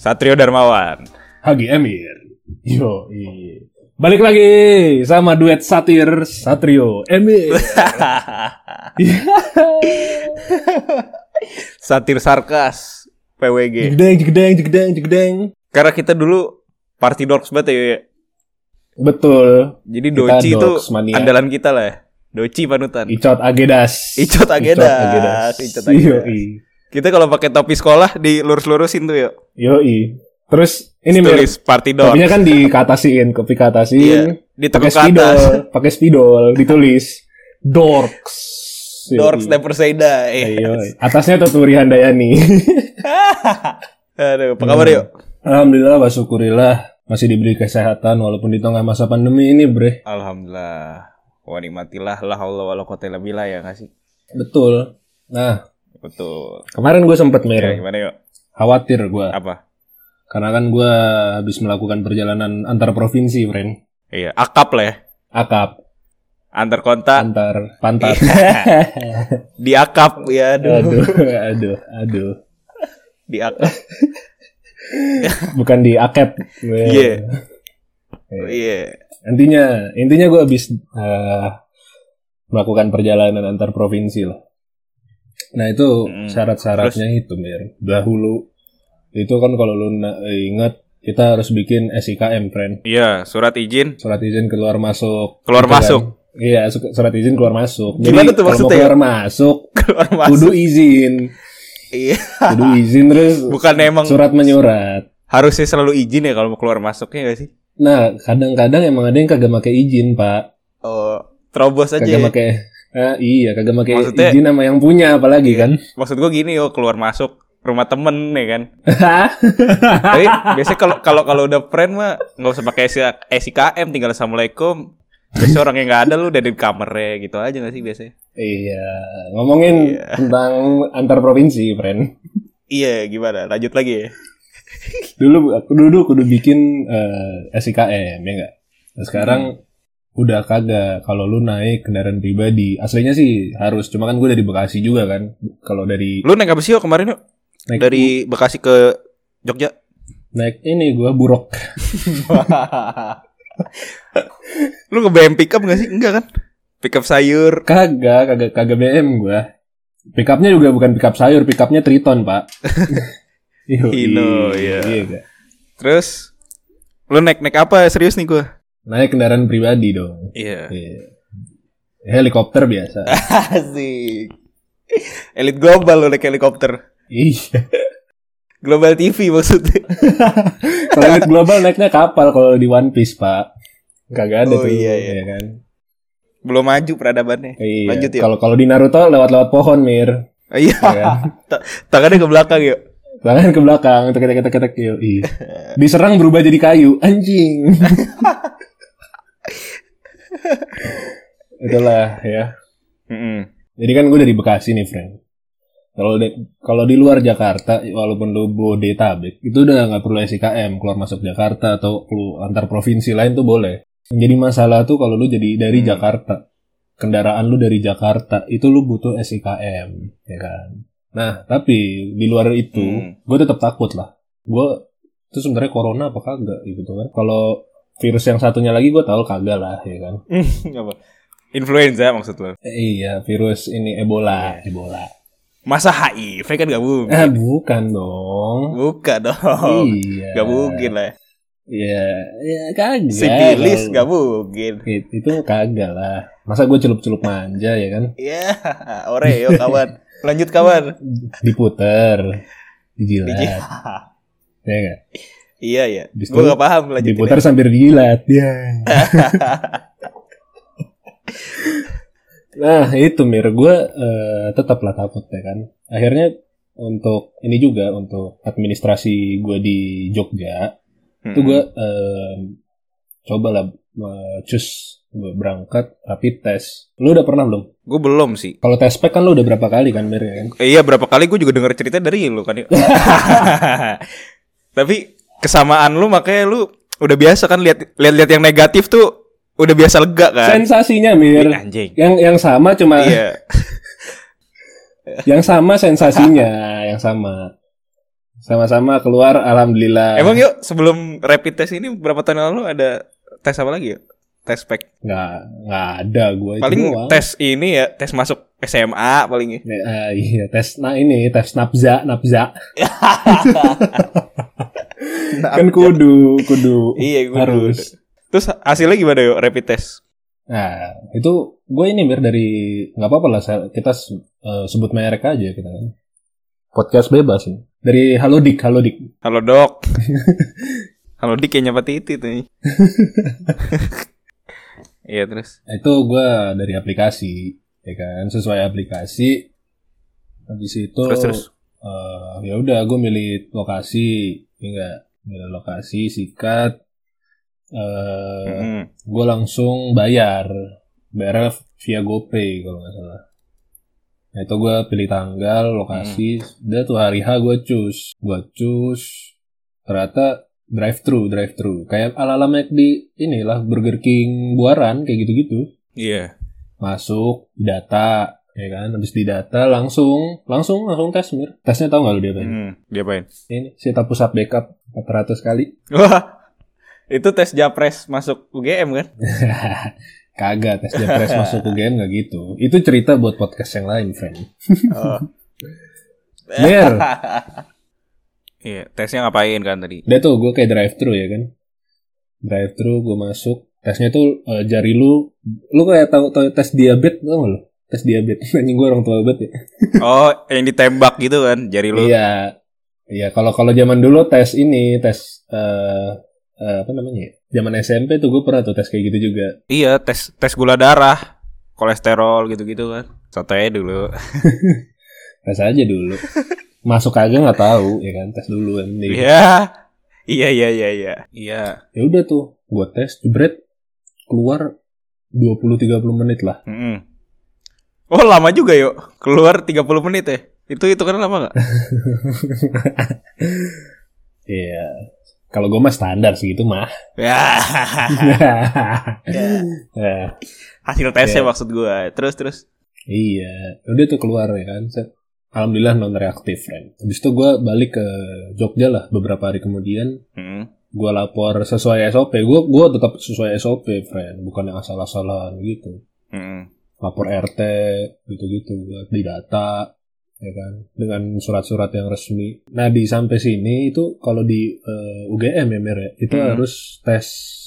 Satrio Darmawan. Hagi Emir. Yo, Balik lagi sama duet satir Satrio Emir. Satir sarkas PWG. Jegdeng, jegdeng, jegdeng, jegdeng. Karena kita dulu party dogs banget ya. Betul. Jadi Doci itu mania. andalan kita lah ya. Doci panutan. Icot Agedas. Icot Agedas. Icot Agedas. Yoi. Kita kalau pakai topi sekolah dilurus-lurusin tuh yuk. Yoi. Terus ini Tulis party dogs. topinya kan dikatasiin, kopi Iya, katasin. ditekuk pakai spidol, pakai spidol, ditulis dorks. Dorks never say die. Yoi. Atasnya Tuturi Handayani. Aduh, apa kabar Hmm. yuk? Alhamdulillah, syukurillah masih diberi kesehatan walaupun di tengah masa pandemi ini, Bre. Alhamdulillah. Wa nikmatilah la haula wala quwata illa billah ya nggak sih? Betul. Nah, Betul. kemarin gue sempet Ya, Mir, gimana yuk? khawatir gue. Apa? Karena kan gue habis melakukan perjalanan antar provinsi, friend. Iya, akap lah ya. Akap, Antar kontak antar pantat. di akap ya aduh. aduh, aduh, aduh. Di akap. Bukan di akep. Iya. Iya. Intinya, intinya gue habis eh, melakukan perjalanan antar provinsi lah. Nah itu Mm. syarat-syaratnya itu, Mir. Dahulu itu kan kalau lu na- ingat kita harus bikin SIKM, friend. Iya, surat izin Surat izin keluar masuk. keluar Gitu kan. masuk. Iya, su- surat izin keluar masuk. Gimana Jadi, tuh maksudnya? keluar masuk, Keluar kudu masuk. izin. Iya. Kudu izin terus Bukan emang surat menyurat. harusnya selalu izin ya kalau mau keluar masuknya gak sih? Nah, kadang-kadang emang ada yang kagak pakai izin, Pak. Oh, terobos aja. Kagak ya. pakai Ah, iya, kagak pakai Maksudnya- izin sama yang punya apalagi kan. Maksud gua gini yo, keluar masuk rumah temen ya kan. Tapi biasanya kalau kalau kalau udah friend mah nggak usah pakai SI- SIKM tinggal assalamualaikum. Biasanya orang yang nggak ada lu udah di kamarnya gitu aja gak sih biasanya? iya, ngomongin Iya. tentang antar provinsi, friend. Iya gimana? Lanjut lagi ya. Dulu aku dulu kudu bikin eh, SIKM ya enggak. Nah, sekarang udah kagak kalau lu naik kendaraan pribadi. Aslinya sih harus, cuma kan gue dari Bekasi juga kan. Kalau dari Lu naik apa sih yo kemarin yuk? naik Dari Bekasi ke Jogja? naik ini gue buruk. lu nge BM pickup gak sih? Enggak kan? Pickup sayur. Kagak, kagak kagak BM gue. Pickupnya juga bukan pickup sayur, pickupnya Triton, Pak. Hino, iya. Kak. Terus lu naik naik apa serius nih gua? Naik kendaraan pribadi dong. Iya. Iya. Helikopter biasa. Asik. Elit global lu naik helikopter. iya. Global TV maksudnya. Kalau elit global naiknya kapal kalau di One Piece, Pak. Kagak ada Oh, tuh. iya, iya. ya kan. Belum maju peradabannya. Iya. Lanjut ya. Kalau kalau di Naruto lewat-lewat pohon, Mir. Iya. Ya kan? Ta- Tangannya ke belakang yuk. Tangan ke belakang, tek tek tek tek yuk. Diserang berubah jadi kayu, anjing. Itulah ya. Mm-mm. Jadi kan gue dari Bekasi nih, friend. Kalau di, kalau di luar Jakarta, walaupun lu Bodetabek, itu udah nggak perlu SIKM keluar masuk Jakarta atau lu antar provinsi lain tuh boleh. Yang jadi masalah tuh kalau lu jadi dari Hmm. Jakarta, kendaraan lu dari Jakarta, itu lu butuh SIKM, ya kan. Nah, tapi di luar itu, Hmm. gue tetap takut lah. Gue itu sebenarnya corona apa kagak gitu kan. Kalau virus yang satunya lagi gue tahu kagak lah, ya kan. Apa? Influenza maksud lu. Eh, iya, virus ini Ebola, Ebola. Masa HIV kan gak mungkin. Ah, bukan dong. Bukan dong. Iya. Gak mungkin lah. Iya, ya kagak. Sipilis gak mungkin. It- Itu kagak lah. Masa gue celup-celup manja ya kan? Iya. Oreo kawan. Lanjut kawan. Diputer, dijilat. Ya nggak? Iya iya. Habis Gue gak paham lanjutin. Diputer sambil dijilat. Ya. nah itu mir gue eh, tetaplah takut ya kan. Akhirnya untuk ini juga untuk administrasi gue di Jogja Hmm. itu gue eh, coba lah eh, cus gue berangkat rapid test. Lu udah pernah belum? Gue belum sih. Kalau tes pack kan lu udah berapa kali kan mir ya kan? Iya berapa kali gue juga denger cerita dari lu kan. Tapi kesamaan lu makanya lu udah biasa kan lihat lihat yang negatif tuh udah biasa lega kan. Sensasinya mir. Ih, anjing. Yang yang sama cuma Iya. yang sama sensasinya, yang sama. Sama-sama keluar alhamdulillah. Emang yuk sebelum rapid test ini berapa tahun lalu ada tes apa lagi ya? Tes spek. Nggak, nggak ada gue Paling tes ini ya, tes masuk SMA paling ya. Uh, iya, tes nah ini tes nafza, nafza. kan kudu, kudu. Iya, kudu. Harus. Terus hasilnya gimana yuk rapid test? Nah, itu gue ini mir dari nggak apa-apa lah kita uh, sebut merek aja kita kan. Podcast bebas nih. Dari Halo Dik, Halo Dik. Halo Dok. Halo Dik kayaknya pati itu tuh. Iya terus. Itu gue dari aplikasi, ya kan, sesuai aplikasi. Habis itu, terus, terus. Uh, ya udah gue milih lokasi, enggak milih lokasi, sikat. Uh, mm -hmm. Gue langsung bayar, bayar via GoPay kalau nggak salah. Nah itu gue pilih tanggal, lokasi, hmm. udah tuh hari H gue cus, gue cus, ternyata drive thru, drive thru, kayak ala ala di inilah Burger King buaran kayak gitu gitu. Iya. Yeah. Masuk data, ya kan, habis di data langsung, langsung langsung tes mir. Tesnya tau gak lu dia? Hmm, dia apain? Ini si pusat backup 400 kali. Wah, itu tes japres masuk UGM kan? Kagak tes Japres masuk UGM gak gitu. Itu cerita buat podcast yang lain, friend. Oh. Mir. Iya, tesnya ngapain kan tadi? Dia tuh gue kayak drive thru ya kan. Drive thru gue masuk. Tesnya tuh uh, jari lu, lu kayak tahu tahu tes diabetes tau gak lu? Tes diabetes. Anjing gue orang tua banget ya. oh, yang ditembak gitu kan jari lu. Iya. Iya, kalau kalau zaman dulu tes ini, tes uh, uh, apa namanya ya? Zaman SMP tuh gue pernah tuh tes kayak gitu juga. Iya, tes tes gula darah, kolesterol gitu-gitu kan. Satu aja dulu. tes aja dulu. Masuk aja nggak tahu ya kan, tes dulu kan. Iya. Iya iya iya iya. Iya. Ya udah tuh, gue tes jebret keluar 20 30 menit lah. Mm -hmm. Oh, lama juga yuk. Keluar 30 menit ya. Itu itu kan lama gak? Iya. Kalau gue mah standar segitu mah. Ya. ya. Hasil tesnya ya. maksud gue. Terus terus. Iya. Udah tuh keluar ya kan. Alhamdulillah non reaktif, friend. Habis itu gue balik ke Jogja lah beberapa hari kemudian. Hmm. Gue lapor sesuai SOP. Gue gue tetap sesuai SOP, friend. Bukan yang asal-asalan gitu. Hmm. Lapor RT gitu-gitu. Di data ya kan dengan surat-surat yang resmi. Nah di sampai sini itu kalau di uh, eh, UGM ya Mer ya, itu hmm. harus tes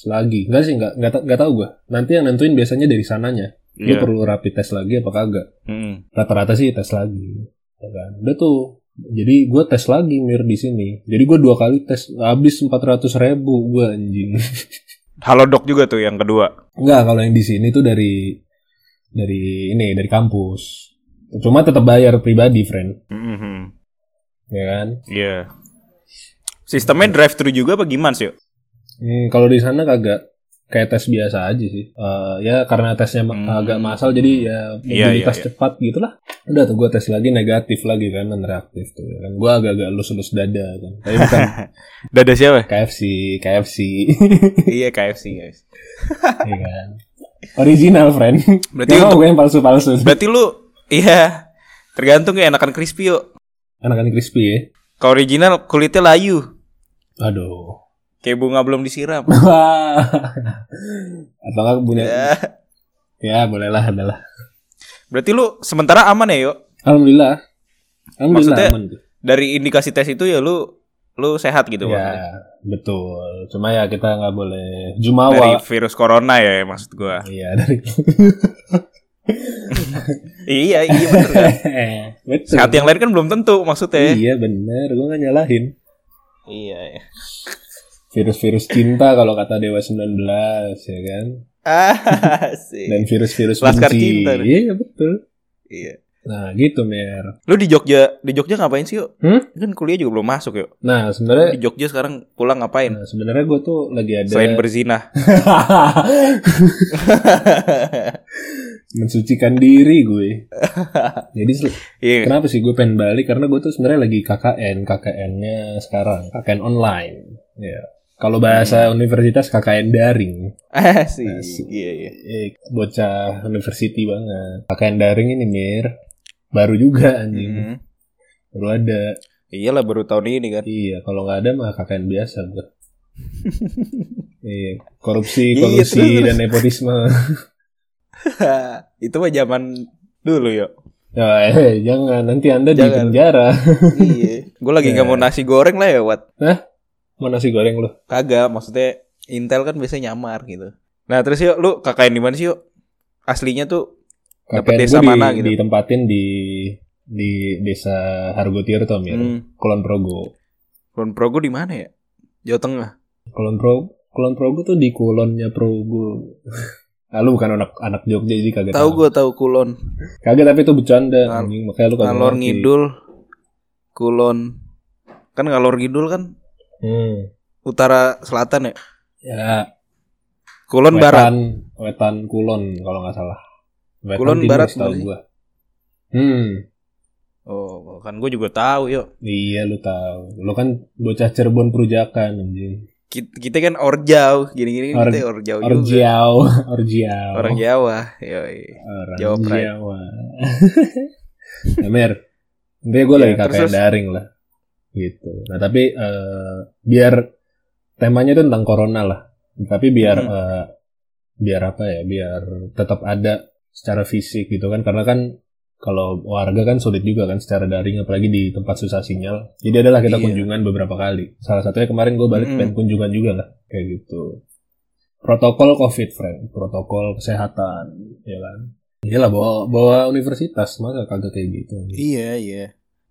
lagi. Enggak sih enggak enggak, enggak tahu gue. Nanti yang nentuin biasanya dari sananya. Yeah. Lu perlu rapid tes lagi apa kagak? Hmm. Rata-rata sih tes lagi. Ya kan. Udah tuh. Jadi gue tes lagi Mir di sini. Jadi gue dua kali tes habis empat ratus ribu gue anjing. Halo dok juga tuh yang kedua. Enggak, kalau yang di sini tuh dari dari ini dari kampus. Cuma tetap bayar pribadi, friend. Mm-hmm. Ya kan? Iya. Yeah. Sistemnya drive thru juga apa gimana sih? Hmm, kalau di sana kagak kayak tes biasa aja sih. Uh, ya karena tesnya hmm. agak masal jadi ya iya, mobilitas yeah, yeah, yeah. cepat gitulah. Udah tuh gue tes lagi negatif lagi kan non reaktif tuh ya kan. Gue agak-agak lulus-lulus dada kan. Tapi bukan dada siapa? KFC, KFC. iya KFC guys. iya kan. Original friend. Berarti lu, gue yang palsu-palsu. Berarti lu Iya. Tergantung ya enakan crispy yuk. Enakan crispy ya. Kalau original kulitnya layu. Aduh. Kayak bunga belum disiram. Atau enggak punya. Ya. ya, bolehlah adalah. Berarti lu sementara aman ya, yuk? Alhamdulillah. Alhamdulillah Maksudnya, aman. Dari indikasi tes itu ya lu lu sehat gitu ya, maksudnya. betul. Cuma ya kita nggak boleh jumawa. Dari virus corona ya maksud gua. Iya, dari iya iya bener kan Betul. Sehat yang lain kan belum tentu maksudnya Iya bener Gue gak nyalahin Iya ya. Virus-virus cinta kalau kata Dewa 19 ya kan ah, Dan virus-virus Laskar benci cinta Iya betul Iya Nah gitu Mer Lu di Jogja Di Jogja ngapain sih yuk? Hmm? Kan kuliah juga belum masuk yuk Nah sebenarnya Di Jogja sekarang pulang ngapain? Nah sebenarnya gue tuh lagi ada Selain berzina Mensucikan diri gue Jadi yeah. Kenapa sih gue pengen balik Karena gue tuh sebenarnya lagi KKN KKN-nya sekarang KKN online Ya yeah. Kalau bahasa hmm. universitas KKN daring. Ah sih. Iya iya. Eh, bocah university banget. KKN daring ini mir baru juga anjing. Mm -hmm. Baru ada. Iyalah baru tahun ini kan. Iya, kalau nggak ada mah KKN biasa, Bro. iya, korupsi, Iya, kolusi terus. dan nepotisme. itu mah zaman dulu yuk. Ya, eh, jangan nanti Anda di Jangan. penjara. iya. Gue lagi nggak mau nasi goreng lah ya, Wat. Mau nasi goreng lu? Kagak, maksudnya Intel kan biasanya nyamar gitu. Nah terus yuk, lu KKN di mana sih yuk? Aslinya tuh Dapet KKN desa di, mana gitu? Ditempatin di di desa Hargo Tirto, Mir. hmm, Kulon Progo. Kulon Progo di mana ya? Jawa Tengah. Kulon Progo, Kulon Progo tuh di kulonnya Progo. ah, lu bukan anak anak Jogja jadi kagak Tahu gue tahu Kulon. Kagak tapi itu bercanda. Anjing, makanya lu kagak Ngalor ngerti. Ngidul, Kulon. Kan ngalor ngidul kan Hmm. utara selatan ya. Ya, Kulon barat. wetan, wetan Kulon kalau nggak salah. Wetan Kulon timur barat sih? gua. Hmm, Oh, kan gue juga tahu yuk. iya lu tahu. Lu kan bocah Cirebon Perujakan anjing. Kita, kita kan orjau, gini-gini Or- kita orjau juga. Orjiao, Orjiao. Orang Jawa. Yoi. Orang Jawa Pride. Jawa. nah, Mer, intinya gue Iya, lagi KKN terus. daring lah. Gitu. Nah, tapi eh, biar temanya itu tentang corona lah. Tapi biar Hmm. eh, biar apa ya? Biar tetap ada secara fisik gitu kan karena kan kalau warga kan sulit juga kan secara daring apalagi di tempat susah sinyal. Jadi adalah kita Iya. kunjungan beberapa kali. Salah satunya kemarin gue balik pengen kunjungan juga lah kayak gitu. Protokol COVID, friend. Protokol kesehatan, ya kan. Iyalah bawa bawa universitas masa kagak kayak gitu. Iya, iya.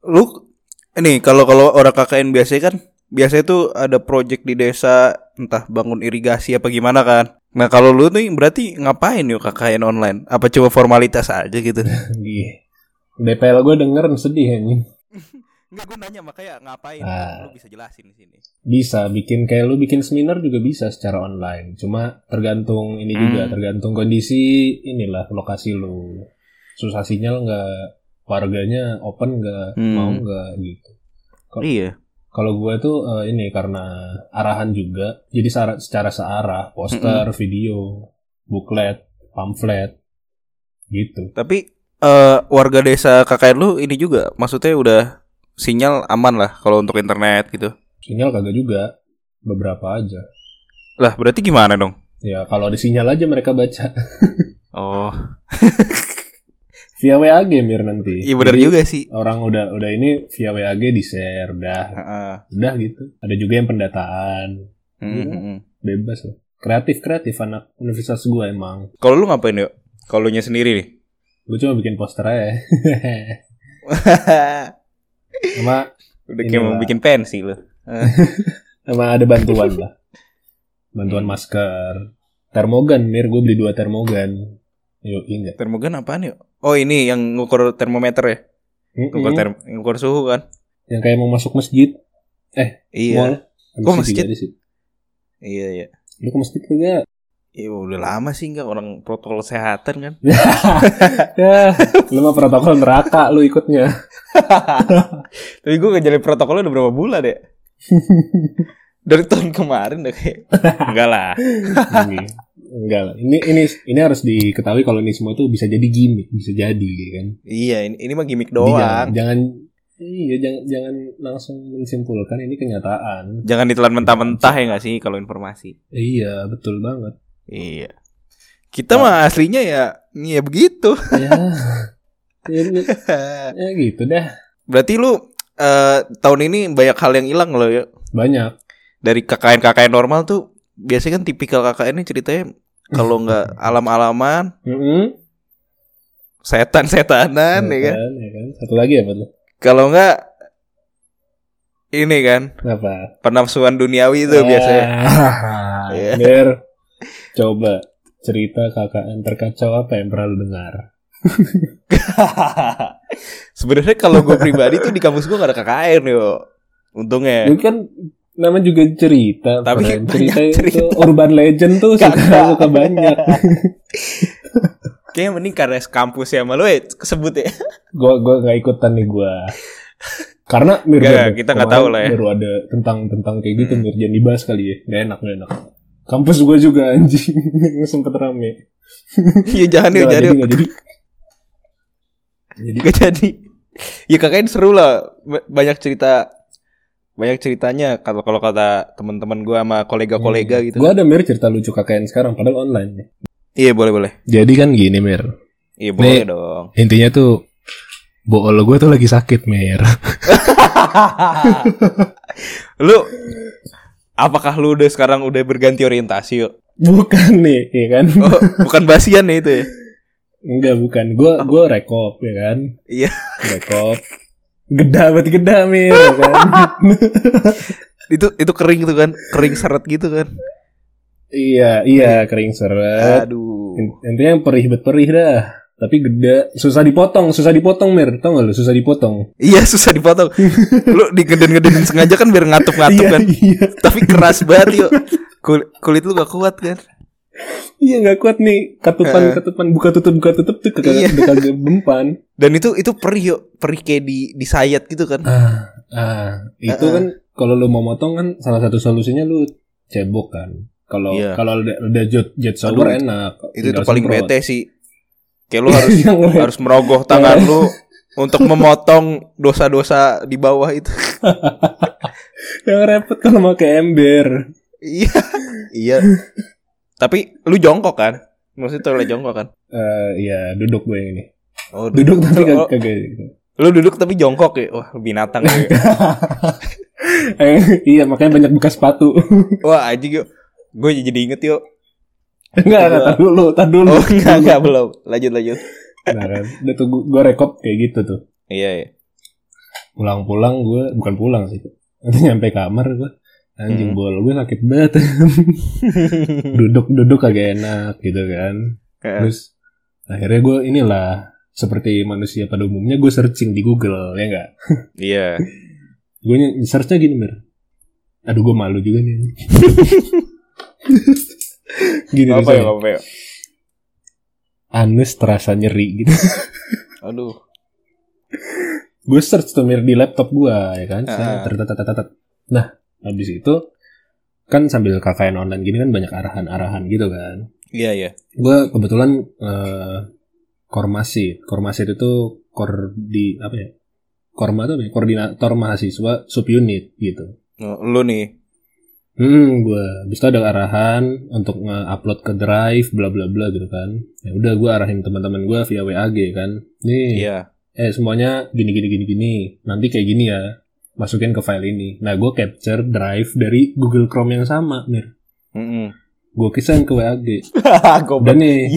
Lu ini kalau kalau orang KKN biasa kan biasanya tuh ada project di desa entah bangun irigasi apa gimana kan. Nah, kalau lu nih berarti ngapain yuk KKN online? Apa cuma formalitas aja gitu? Gih. DPL gue denger sedih anjing. Enggak gue nanya makanya ngapain? Ah. Lu bisa jelasin di sini. Bisa bikin kayak lu bikin seminar juga bisa secara online. Cuma tergantung ini juga, Hmm. tergantung kondisi inilah lokasi lu. Susah sinyal nggak, warganya open nggak, Hmm. mau nggak gitu. Kok- Iya. Kalau gue tuh eh, ini karena arahan juga, jadi secara, secara searah, poster, video, booklet, pamflet, gitu. Tapi eh warga desa KKN lu ini juga maksudnya udah sinyal aman lah kalau untuk internet gitu. Sinyal kagak juga, beberapa aja. Lah, berarti gimana dong? Ya kalau ada sinyal aja mereka baca Oh, via WAG mir nanti. iya benar juga sih. Orang udah udah ini via WAG di share, udah, Heeh. udah gitu. Ada juga yang pendataan, Mm, Iya. mm, mm. bebas lah. Kreatif kreatif anak universitas gue emang. Kalau lu ngapain yuk? Kalau lu nya sendiri nih? Gue cuma bikin poster aja. Sama Udah kayak mau bikin pensi lu. sama ada bantuan lah. Bantuan masker. Termogan, Mir. Gue beli dua termogan. Yuk, enggak. Termogan apaan yuk? Oh ini yang ngukur termometer ya? Ngukur, term- ngukur suhu kan? Yang kayak mau masuk masjid. Iya. Mall. Kok masjid? Iya iya. Lu ke masjid kagak? Iya udah lama sih enggak orang protokol kesehatan kan. ya, lu mah protokol neraka lu ikutnya. Tapi gue ngejalin protokolnya udah berapa bulan ya? Dari tahun kemarin udah kayak enggak lah. Ini, enggak lah. Ini ini ini harus diketahui kalau ini semua tuh bisa jadi gimmick, bisa jadi ya kan. Iya ini, ini mah gimmick doang. Jangan, jangan iya jangan jangan langsung menyimpulkan ini kenyataan. Jangan ditelan mentah-mentah ya nggak sih kalau informasi. Iya, betul banget. Iya. Kita mah aslinya ya ya begitu. Ya. ya, ya gitu dah. Berarti lu eh, tahun ini banyak hal yang hilang loh ya. Banyak. Dari KKN-KKN normal tuh biasanya kan tipikal KKN ini ceritanya kalau nggak alam-alaman, Heeh. setan-setanan ya kan. ya kan? Satu lagi apa tuh? Kalau nggak ini kan Apa? penafsuan duniawi itu biasanya. Iya. Biar coba cerita KKN terkacau apa yang pernah lu dengar? Sebenarnya kalau gue pribadi tuh di kampus gue gak ada KKN yo. Untungnya. Itu kan nama juga cerita. Tapi friend. cerita, cerita. itu urban legend tuh suka suka banyak. Kayaknya mending karena kampus ya malu ya kesebut ya. gua gua nggak ikutan nih gua. Karena Mir, Nggak, baru- kita nggak tahu lah ya. Baru ada tentang tentang kayak gitu Hmm. Mir, jangan dibahas kali ya. Gak enak, gak enak. Kampus gua juga anjing sempet rame. Iya jangan yuk, Nggak jadi jadi, jadi. Jadi Gak jadi. ya KKN seru lah. Ba- Banyak cerita banyak ceritanya kalau kalau kata teman-teman gua sama kolega-kolega gitu. Gue ada mir cerita lucu KKN sekarang padahal online. Iya, boleh boleh. Jadi kan gini mir. Iya, boleh Nih. dong. Intinya tuh bool gue tuh lagi sakit mir. lu apakah lu udah sekarang udah berganti orientasi yuk? bukan nih, ya kan? Oh, bukan basian nih itu ya. Enggak bukan. Gue gue rekop ya kan. Iya. Rekop. Geda berarti geda mir ya kan. Itu itu kering tuh kan, kering seret gitu kan. iya iya kering seret. Aduh. In- Intinya yang perih bet perih dah. Tapi gede, susah dipotong, susah dipotong mir. Tau gak lu susah dipotong? Iya susah dipotong. lu digeden-gedenin sengaja kan biar ngatup-ngatup kan. iya. Tapi keras banget yuk. Kulit, kulit lu gak kuat kan. Iya nggak kuat nih katupan katupan buka tutup buka tutup tuh kagak Iya. kagak mempan. Dan itu itu perih yuk, perih kayak di disayat gitu kan. Ah, ah itu Ah, ah. kan kalau lu mau motong kan salah satu solusinya lu cebok kan. Kalau Iya. kalau udah, udah jet, jet Aduh, shower enak. Itu tuh paling semprot. bete sih. Kayak lu harus Yang le- harus merogoh tangan lu untuk memotong dosa-dosa di bawah itu. yang repot kalau pakai ember. Iya. Iya. Tapi lu jongkok kan? Maksudnya toilet jongkok kan? Eh iya duduk gue yang ini. Oh, Duduk tapi Oh, kagak kagak. Lu duduk tapi jongkok ya? Wah, binatang ya. Eh, iya makanya banyak bekas sepatu. Wah, anjing yuk. Gue jadi inget yuk. enggak, enggak, tar dulu, tar dulu. Oh, enggak, enggak, belum. Lanjut, lanjut. Nah, kan. Udah tuh gue rekop kayak gitu tuh. Iya, iya. Pulang-pulang gue bukan pulang sih. Nanti nyampe kamar gue anjing Hmm. bol gue sakit banget. Duduk-duduk kagak enak gitu kan. Terus akhirnya gue inilah seperti manusia pada umumnya gue searching di Google ya enggak. Iya. Gue ny- searchnya gini mir. Aduh gue malu juga nih. gini Apa ya, apa ya? Anus terasa nyeri gitu. Aduh. gue search tuh mir di laptop gue ya kan. Tet. Nah habis itu kan sambil KKN online gini kan banyak arahan-arahan gitu kan. Iya, iya. Gue kebetulan eh, kormasi, kormasi itu kor di apa ya? Korma apa ya? koordinator mahasiswa subunit gitu. Oh, Lu nih. Hmm, gue habis itu ada arahan untuk nge-upload ke drive, bla bla bla gitu kan. Ya udah gue arahin teman-teman gue via WAG kan. Nih, Iya. eh semuanya gini gini gini gini. Nanti kayak gini ya, masukin ke file ini. Nah, gue capture drive dari Google Chrome yang sama, mir. Heeh. Gue kisahin ke WAG. Dan nih,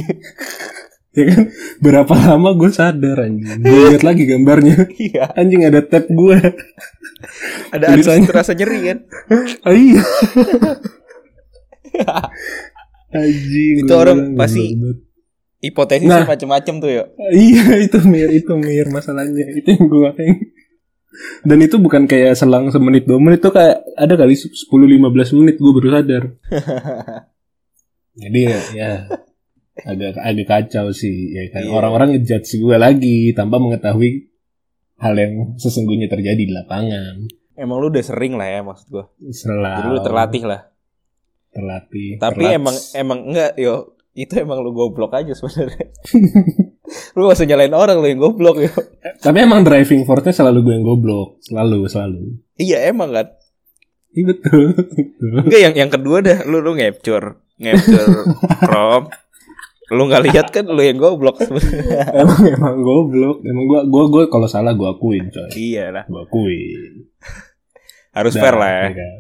ya kan, berapa lama gue sadar anjing. Gue lihat lagi gambarnya. Iya. Anjing ada tab gue. Ada Tulisannya. terasa nyeri kan? Ah, iya. anjing. Itu orang pasti-. Hipotesis Nah. macam-macam tuh ya. Iya itu mir itu mir masalahnya itu yang gue dan itu bukan kayak selang semenit dua menit tuh kayak ada kali 10-15 menit gue baru sadar jadi ya, ya agak agak kacau sih ya kan Iya. orang-orang ngejudge gue lagi tanpa mengetahui hal yang sesungguhnya terjadi di lapangan Emang lu udah sering lah ya maksud gua. selalu Jadi lu terlatih lah. terlatih Tapi terlats. emang emang enggak yo itu emang lu goblok aja sebenarnya. lu gak usah nyalain orang lu yang goblok yo. tapi emang driving force-nya selalu gue yang goblok selalu selalu Iya emang kan. iya betul. Enggak yang yang kedua dah lu lu ngepcur, ngepcur Chrome. Lu nggak lihat kan lu yang goblok sebenarnya. emang emang goblok emang gua gua gua kalau salah gua akuin coy iya lah. gua akuin Harus fair lah ya. kan?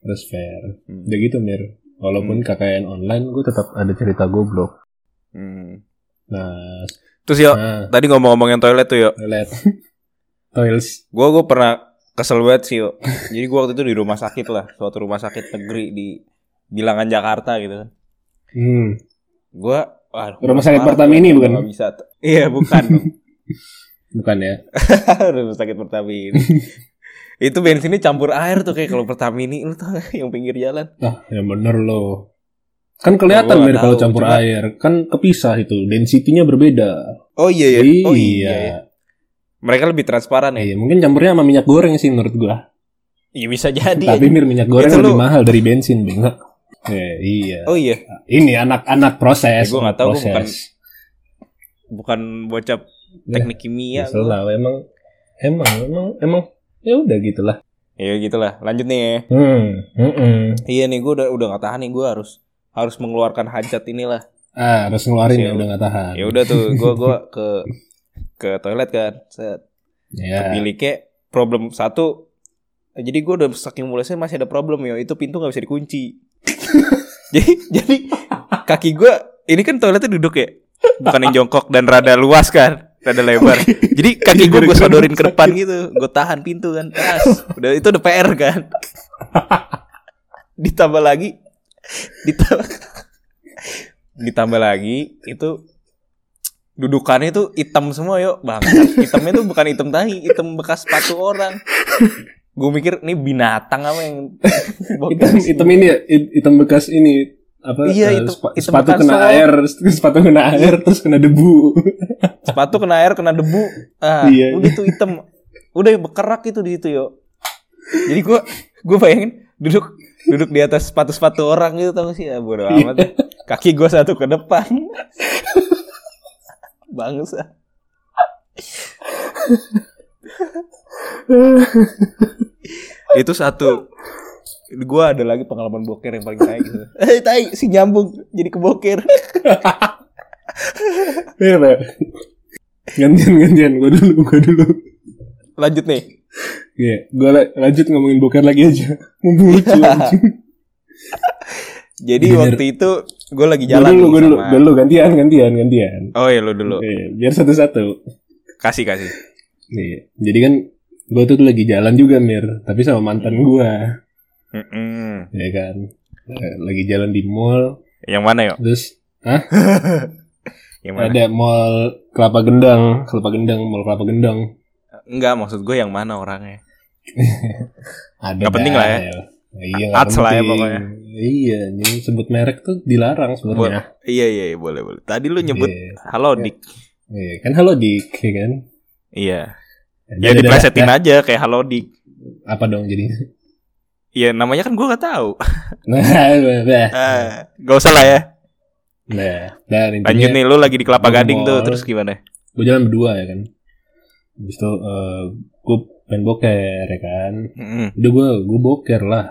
harus fair Hmm. udah gitu mir walaupun KKN online gua tetap ada cerita goblok Hmm. Nah Terus yo nah tadi ngomong-ngomongin toilet tuh yo. toilet toils Gua gua pernah kesel banget sih yo. Jadi gua waktu itu di rumah sakit lah, suatu rumah sakit negeri di Bilangan Jakarta gitu kan. hmm. Gua waduh, Rumah sakit Pertamini gua bukan? nggak bisa. Iya, bukan bukan ya rumah sakit Pertamini. itu bensinnya campur air tuh kayak kalau Pertamini lu tau gak yang pinggir jalan. ah ya bener loh kan kelihatan nggak mir kalau campur cuma- air kan kepisah itu density-nya berbeda Oh iya iya. Oh iya. iya iya. Mereka lebih transparan ya. Iya, mungkin campurnya sama minyak goreng sih menurut gua Iya bisa jadi. Tapi mir minyak goreng Itu lebih lu- mahal dari bensin, Bang. Eh, iya. Oh iya. Ini anak-anak proses. Ya, gua nggak tahu, gua proses. Bukan bocah teknik kimia. Ya, selalu emang emang emang emang ya udah gitulah Ya gitulah. Lanjut nih ya. hmm mm Iya nih gue udah udah gak tahan nih gue harus harus mengeluarkan hajat inilah. ah harus ngeluarin ya udah nggak tahan Ya udah tuh gue gua ke ke toilet kan. Set. ya Miliknya problem satu. Jadi gue udah saking mulesnya masih ada problem ya. Itu pintu nggak bisa dikunci. jadi jadi kaki gue ini kan toiletnya duduk ya. Bukan yang jongkok dan rada luas kan. Rada lebar. Jadi kaki gue gue sodorin ke depan gitu. Gue tahan pintu kan. Tas. Udah itu udah PR kan. ditambah lagi ditambah ditambah lagi itu dudukannya tuh hitam semua yuk. Bang hitamnya tuh bukan hitam tahi hitam bekas sepatu orang. Gue mikir ini binatang apa yang hitam hitam ini ya? Hit- hitam bekas ini apa Iya, eh, hitam- sepa- hitam sepatu bekas kena sol. air sepatu kena air terus kena debu. Sepatu kena air kena debu. Ah Iya, udah tuh hitam. Udah bekerak itu di situ yuk. Jadi gue gue bayangin duduk duduk di atas sepatu sepatu orang gitu tau gak sih? Ya bodo Iya. amat kaki gue satu ke depan. Bangsa. Itu satu. Gue ada lagi pengalaman boker yang paling tai gitu. Eh tai si nyambung jadi keboker Iya, gantian gantian. Gue dulu gue dulu. Lanjut nih Iya, gue lanjut ngomongin boker lagi aja. Mumpung lucu jadi Biar- waktu itu gue lagi jalan dulu, gue dulu, sama- dulu gantian, gantian, gantian. oh ya lu dulu Oke, biar satu-satu. kasih kasih Iya. Jadi kan gue tuh lagi jalan juga mir, tapi sama mantan gue, Mm-mm. ya kan. Eh, Lagi jalan di mall, yang mana yuk terus yang mana ada mall Kelapa Gendang, Kelapa Gendang, mall Kelapa Gendang. Enggak maksud gue yang mana orangnya Ada Nggak penting lah ya. Iya, Ats lah ya pokoknya. Iya, ini sebut merek tuh dilarang sebenarnya. iya iya iya, boleh boleh tadi lu nyebut Iya. halo dik Iya, kan halo dik, ya kan? iya Dah, ya diplesetin aja kayak halo dik Apa dong jadi? Iya namanya kan gue gak tahu Nah, dah. ah, Gak usah lah ya Nah, dan intinya Lanjut nih lu lagi di Kelapa Gading tuh. Terus gimana gue jalan berdua ya kan. Habis itu eh, gue pengen boker ya kan. Mm-mm, Udah gue gue boker lah.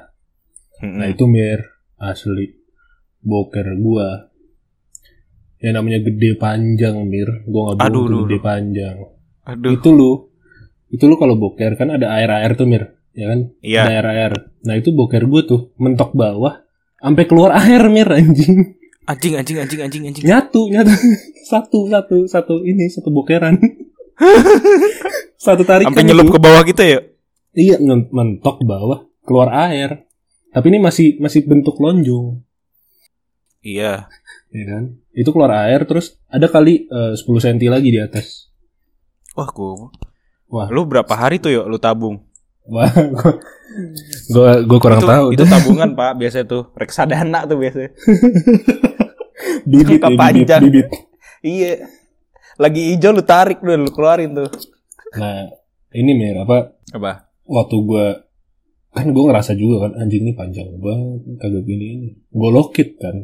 mm-mm. Nah itu mir asli boker gue. Yang namanya gede panjang mir. Gue nggak Aduh, bohong aduh, gede aduh. panjang. Aduh Itu lu, itu lu kalau boker kan ada air air tuh mir, ya kan? Ada Iya air air. Nah itu boker gue tuh mentok bawah, sampai keluar air mir anjing. Anjing anjing anjing anjing anjing Nyatu nyatu satu satu satu ini satu bokeran. satu tarikan. Sampai nyelup itu. ke bawah gitu ya Iya mentok bawah keluar air. Tapi ini masih masih bentuk lonjong, Iya ya kan? Itu keluar air terus ada kali eh, 10 cm lagi di atas. Wah gue Wah. Lu berapa hari tuh yuk lu tabung Wah, gua gua, gua kurang itu, tahu. Itu tabungan pak Biasanya tuh Reksadana tuh biasanya bibit, ya, bibit, panjang. bibit. Iya Lagi hijau lu tarik dulu Lu keluarin tuh Nah, ini mir apa? Apa Waktu gua kan gua ngerasa juga kan anjing ini panjang banget kagak gini ini. Gua lokit kan.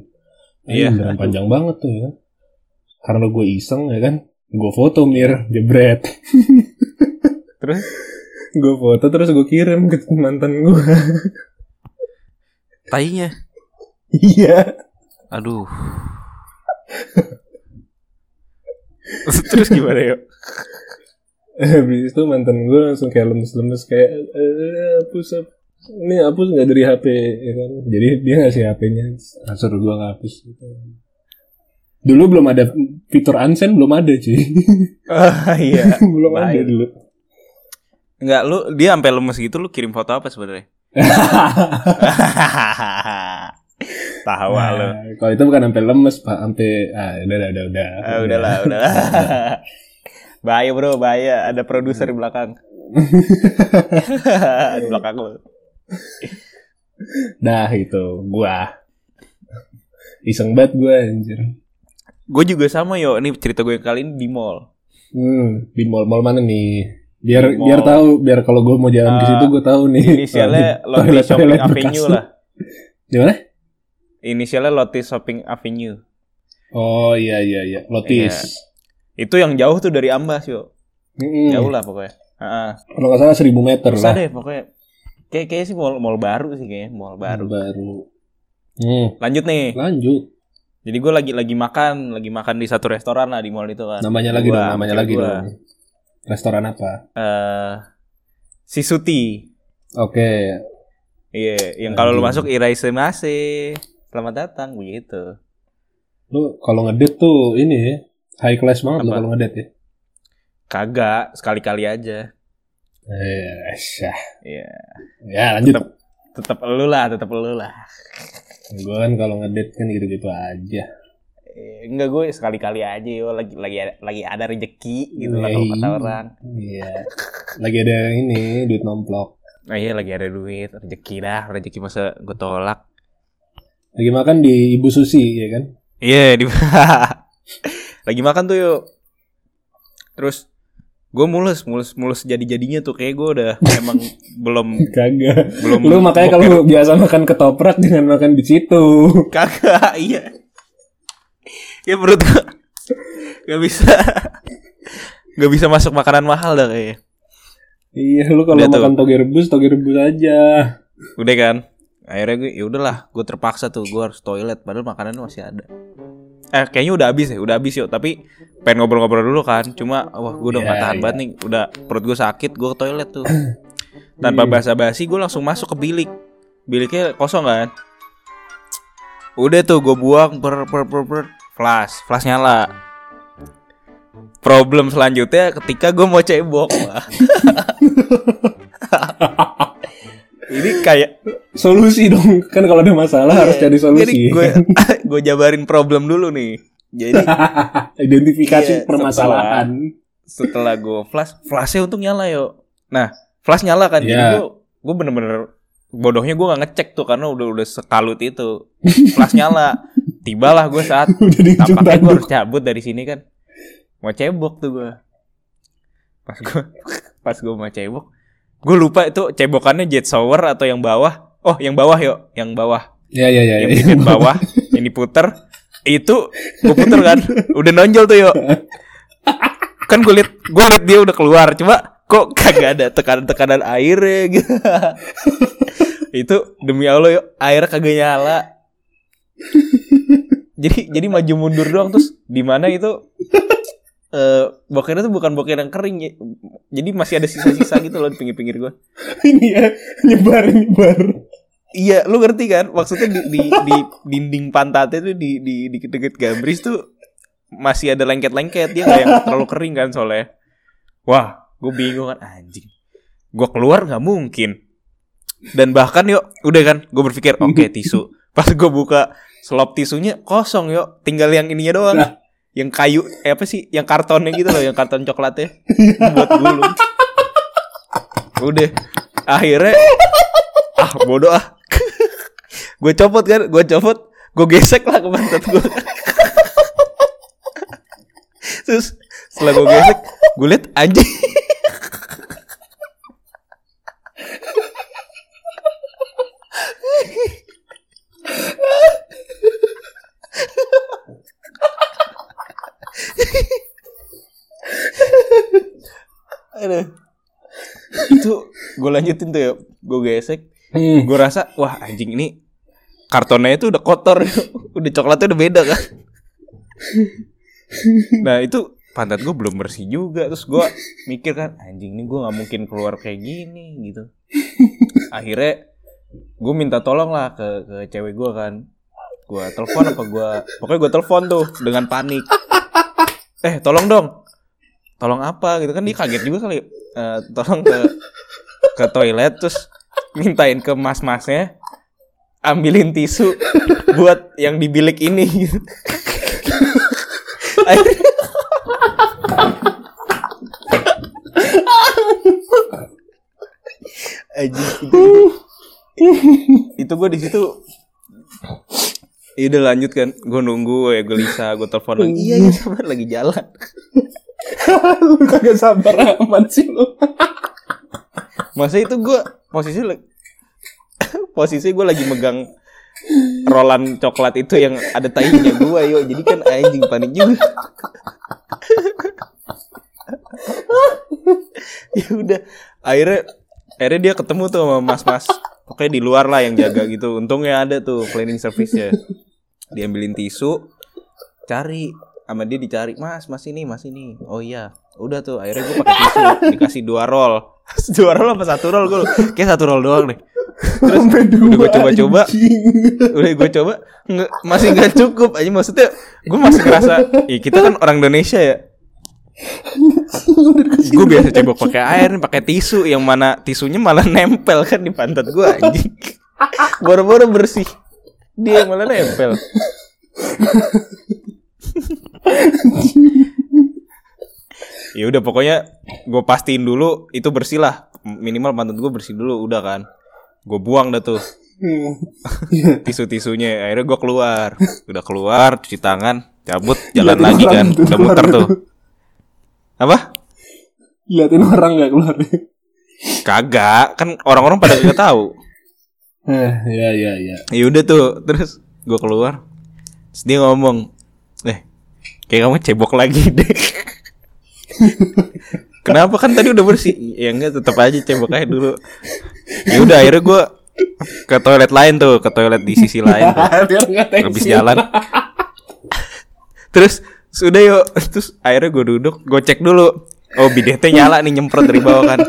Iya. Beneran panjang banget tuh ya. Karena gue iseng ya kan. Gue foto mir, jebret. Terus gue foto terus gue kirim ke mantan gue. Tainya iya. Aduh Terus gimana yuk Habis itu mantan gue langsung kayak lemes-lemes kayak eh, hapus hap- ini hapus nggak dari HP ya kan. Jadi dia ngasih HP-nya, suruh gue ngapus gitu. Dulu belum ada fitur unsend belum ada cuy. Ah iya belum ada Baik. dulu. Enggak lu Dia sampai lemes gitu Lu kirim foto apa sebenarnya Tawa lu Nah, kalau itu bukan sampai lemes pak, sampai ah udah udah udah udah. Ah, udahlah, udahlah. bahaya bro, bahaya. Ada produser di belakang. di belakang lo. Dah itu gua. Iseng banget gua anjir. Gue juga sama yo. Ini cerita gue kali ini di mall. Hmm, di mall-mall mana nih? Biar mall. biar tahu, biar kalau gua mau jalan ke Ah, situ gua tahu nih. Inisialnya di Lotte Shopping Avenue lah. Di mana? Inisialnya Lotte Shopping Avenue. Oh iya iya iya, Lotis. Itu yang jauh tuh dari Ambas yo. Mm-mm. Jauh lah pokoknya. Heeh. Kalau nggak salah 1000 meter Susah lah. deh pokoknya. Kayak kayaknya sih mall mall baru sih kayaknya, mall baru. Baru. Hmm, Lanjut nih. lanjut. Jadi gue lagi lagi makan, lagi makan di satu restoran lah di mall itu kan. Namanya lagi Gua, dong, namanya lagi gua. dong. Restoran apa? Eh, si Suti. Oke. Iya, yang kalau lu masuk iraise mase. Selamat datang begitu. Lu kalau ngedate tuh ini ya, high class banget lu kalau ngedate ya. Kagak, sekali-kali aja. Eh, syah. Iya. Ya, lanjut. Tetep. Tetap lu lah, tetap lu lah. Gue kan kalau ngedate kan gitu-gitu aja. Eh, enggak gue sekali-kali aja yo lagi lagi ada, lagi ada rezeki gitu lah kalau kata orang. Iya. Lagi ada ini duit nomplok. Nah, iya lagi ada duit, rezeki dah, rezeki masa gue tolak. Lagi makan di Ibu Susi ya kan? Iya, di lagi makan tuh yuk. Terus gue mulus, mulus, mulus jadi-jadinya tuh kayak gue udah emang belum Kagak. belum Lu makanya kalau biasa makan ketoprak jangan makan di situ. kagak iya. Ya perut gue gak bisa gak bisa masuk makanan mahal dah kayaknya. Iya, lu kalau makan toge rebus, toge rebus aja. Udah kan? Akhirnya gue ya udahlah, gue terpaksa tuh gue harus toilet padahal makanan masih ada. Eh kayaknya udah habis ya, udah habis yuk. Tapi pengen ngobrol-ngobrol dulu kan. Cuma wah gue udah Iya, gak tahan iya. banget nih. Udah perut gue sakit, gue ke toilet tuh. Tanpa Hmm. basa-basi gue langsung masuk ke bilik. Biliknya kosong kan. Udah tuh gue buang per per per per flash, flash nyala. Problem selanjutnya ketika gue mau cebok. Ini kayak Solusi dong. Kan kalau ada masalah harus cari solusi. Jadi gue gue jabarin problem dulu nih. Jadi Identifikasi Iya, permasalahan. setelah gue flash, flashnya untuk nyala yo. Nah, flash nyala kan. Jadi Iya. gue gue bener-bener bodohnya gue gak ngecek tuh karena udah udah sekalut itu. Flash nyala. Tibalah gue saat tampaknya gue harus cabut dari sini kan. Mau cebok tuh gue. Pas gue pas gue mau cebok, gue lupa itu cebokannya jet shower atau yang bawah. Oh, yang bawah yo, yang bawah. Ya ya ya. yang ya. bagian bawah yang diputer itu gue puter kan udah nonjol tuh yuk kan gue liat gue liat dia udah keluar cuma kok kagak ada tekanan-tekanan airnya gitu itu demi allah yuk air kagak nyala jadi jadi maju mundur doang terus di mana itu eh bokernya tuh bukan boker yang kering ya. jadi masih ada sisa-sisa gitu loh di pinggir-pinggir gue Ini ya nyebar nyebar. Iya, lu ngerti kan? Maksudnya di, di, di dinding pantatnya tuh di di di deket gambris tuh masih ada lengket-lengket dia nggak yang terlalu kering kan soalnya. Wah, gue bingung kan anjing. Gue keluar nggak mungkin. Dan bahkan yuk, udah kan, gue berpikir oke tisu. Pas gue buka selop tisunya kosong yuk, tinggal yang ininya doang. Lah. Yang kayu, eh apa sih? Yang kartonnya gitu loh, yang karton coklatnya. Buat gulung. Udah, akhirnya ah bodoh ah. Gue copot kan gue copot. Gue gesek lah ke pantat gue terus setelah gue gesek gue liat anjing Aduh. itu gue lanjutin tuh ya gue gesek. Hmm. gue rasa wah anjing ini kartonnya itu udah kotor. Udah coklatnya udah beda kan? Nah itu pantat gue belum bersih juga. Terus gue mikir kan anjing ini gue nggak mungkin keluar kayak gini gitu. Akhirnya gue minta tolong lah ke ke cewek gue kan. Gue telepon apa gue pokoknya gue telepon tuh dengan panik. Eh tolong dong. Tolong apa gitu. Kan dia kaget juga kali Eh, tolong ke ke toilet terus mintain ke mas-masnya ambilin tisu buat yang di bilik ini gitu. Anjing, itu, itu gue di situ Ya udah lanjut kan Gue nunggu ya gelisah Gue telepon lagi Iya iya sabar lagi jalan lu kagak sabar amat sih lu. Masa itu gue posisi posisi gue lagi megang rolan coklat itu yang ada tainya gue yo. Jadi kan anjing panik juga. Ya udah akhirnya akhirnya dia ketemu tuh sama mas-mas. Pokoknya di luar lah yang jaga gitu. Untungnya ada tuh cleaning service nya diambilin tisu cari. Sama dia dicari mas mas ini mas ini. Oh iya. Udah tuh akhirnya gue pakai tisu dikasih dua roll dua roll apa satu roll? Gue kayak satu roll doang deh terus udah gue coba-coba. udah gue coba nggak masih nggak cukup aja maksudnya gue masih ngerasa ya kita kan orang Indonesia ya. Gue biasa cebok pakai air nih pakai tisu yang mana tisunya malah nempel kan di pantat gue anjing. Boro-boro bersih. Dia malah nempel ya udah pokoknya gue pastiin dulu itu bersih lah. Minimal pantat gue bersih dulu udah kan. Gue buang dah tuh. Tisu tisunya akhirnya gue keluar. Udah keluar cuci tangan cabut jalan Liatin lagi kan. udah muter tuh. tuh apa? Liatin orang nggak keluar. kagak kan orang-orang pada gak tahu. Eh, ya ya ya. ya udah tuh terus gue keluar. Terus dia ngomong eh kayak kamu cebok lagi deh kenapa? Kan tadi udah bersih. Ya enggak tetap aja cebok aja dulu. Ya udah akhirnya gue ke toilet lain tuh ke toilet di sisi lain tuh. Habis jalan. Terus sudah yuk. Terus akhirnya gue duduk gue cek dulu. Oh bidetnya nyala nih nyemprot dari bawah kan.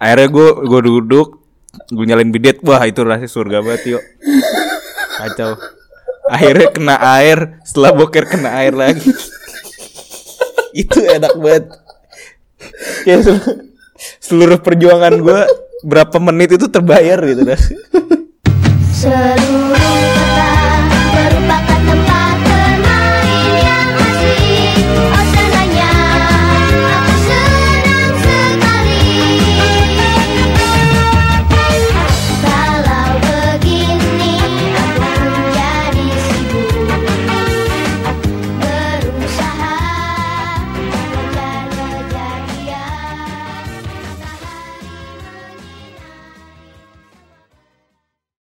Akhirnya gue gue duduk gue nyalain bidet. Wah itu rasanya surga banget yuk. Kacau. Akhirnya kena air. Setelah boker kena air lagi itu enak banget. Kayak sel- seluruh perjuangan gue berapa menit itu terbayar gitu dah Seluruh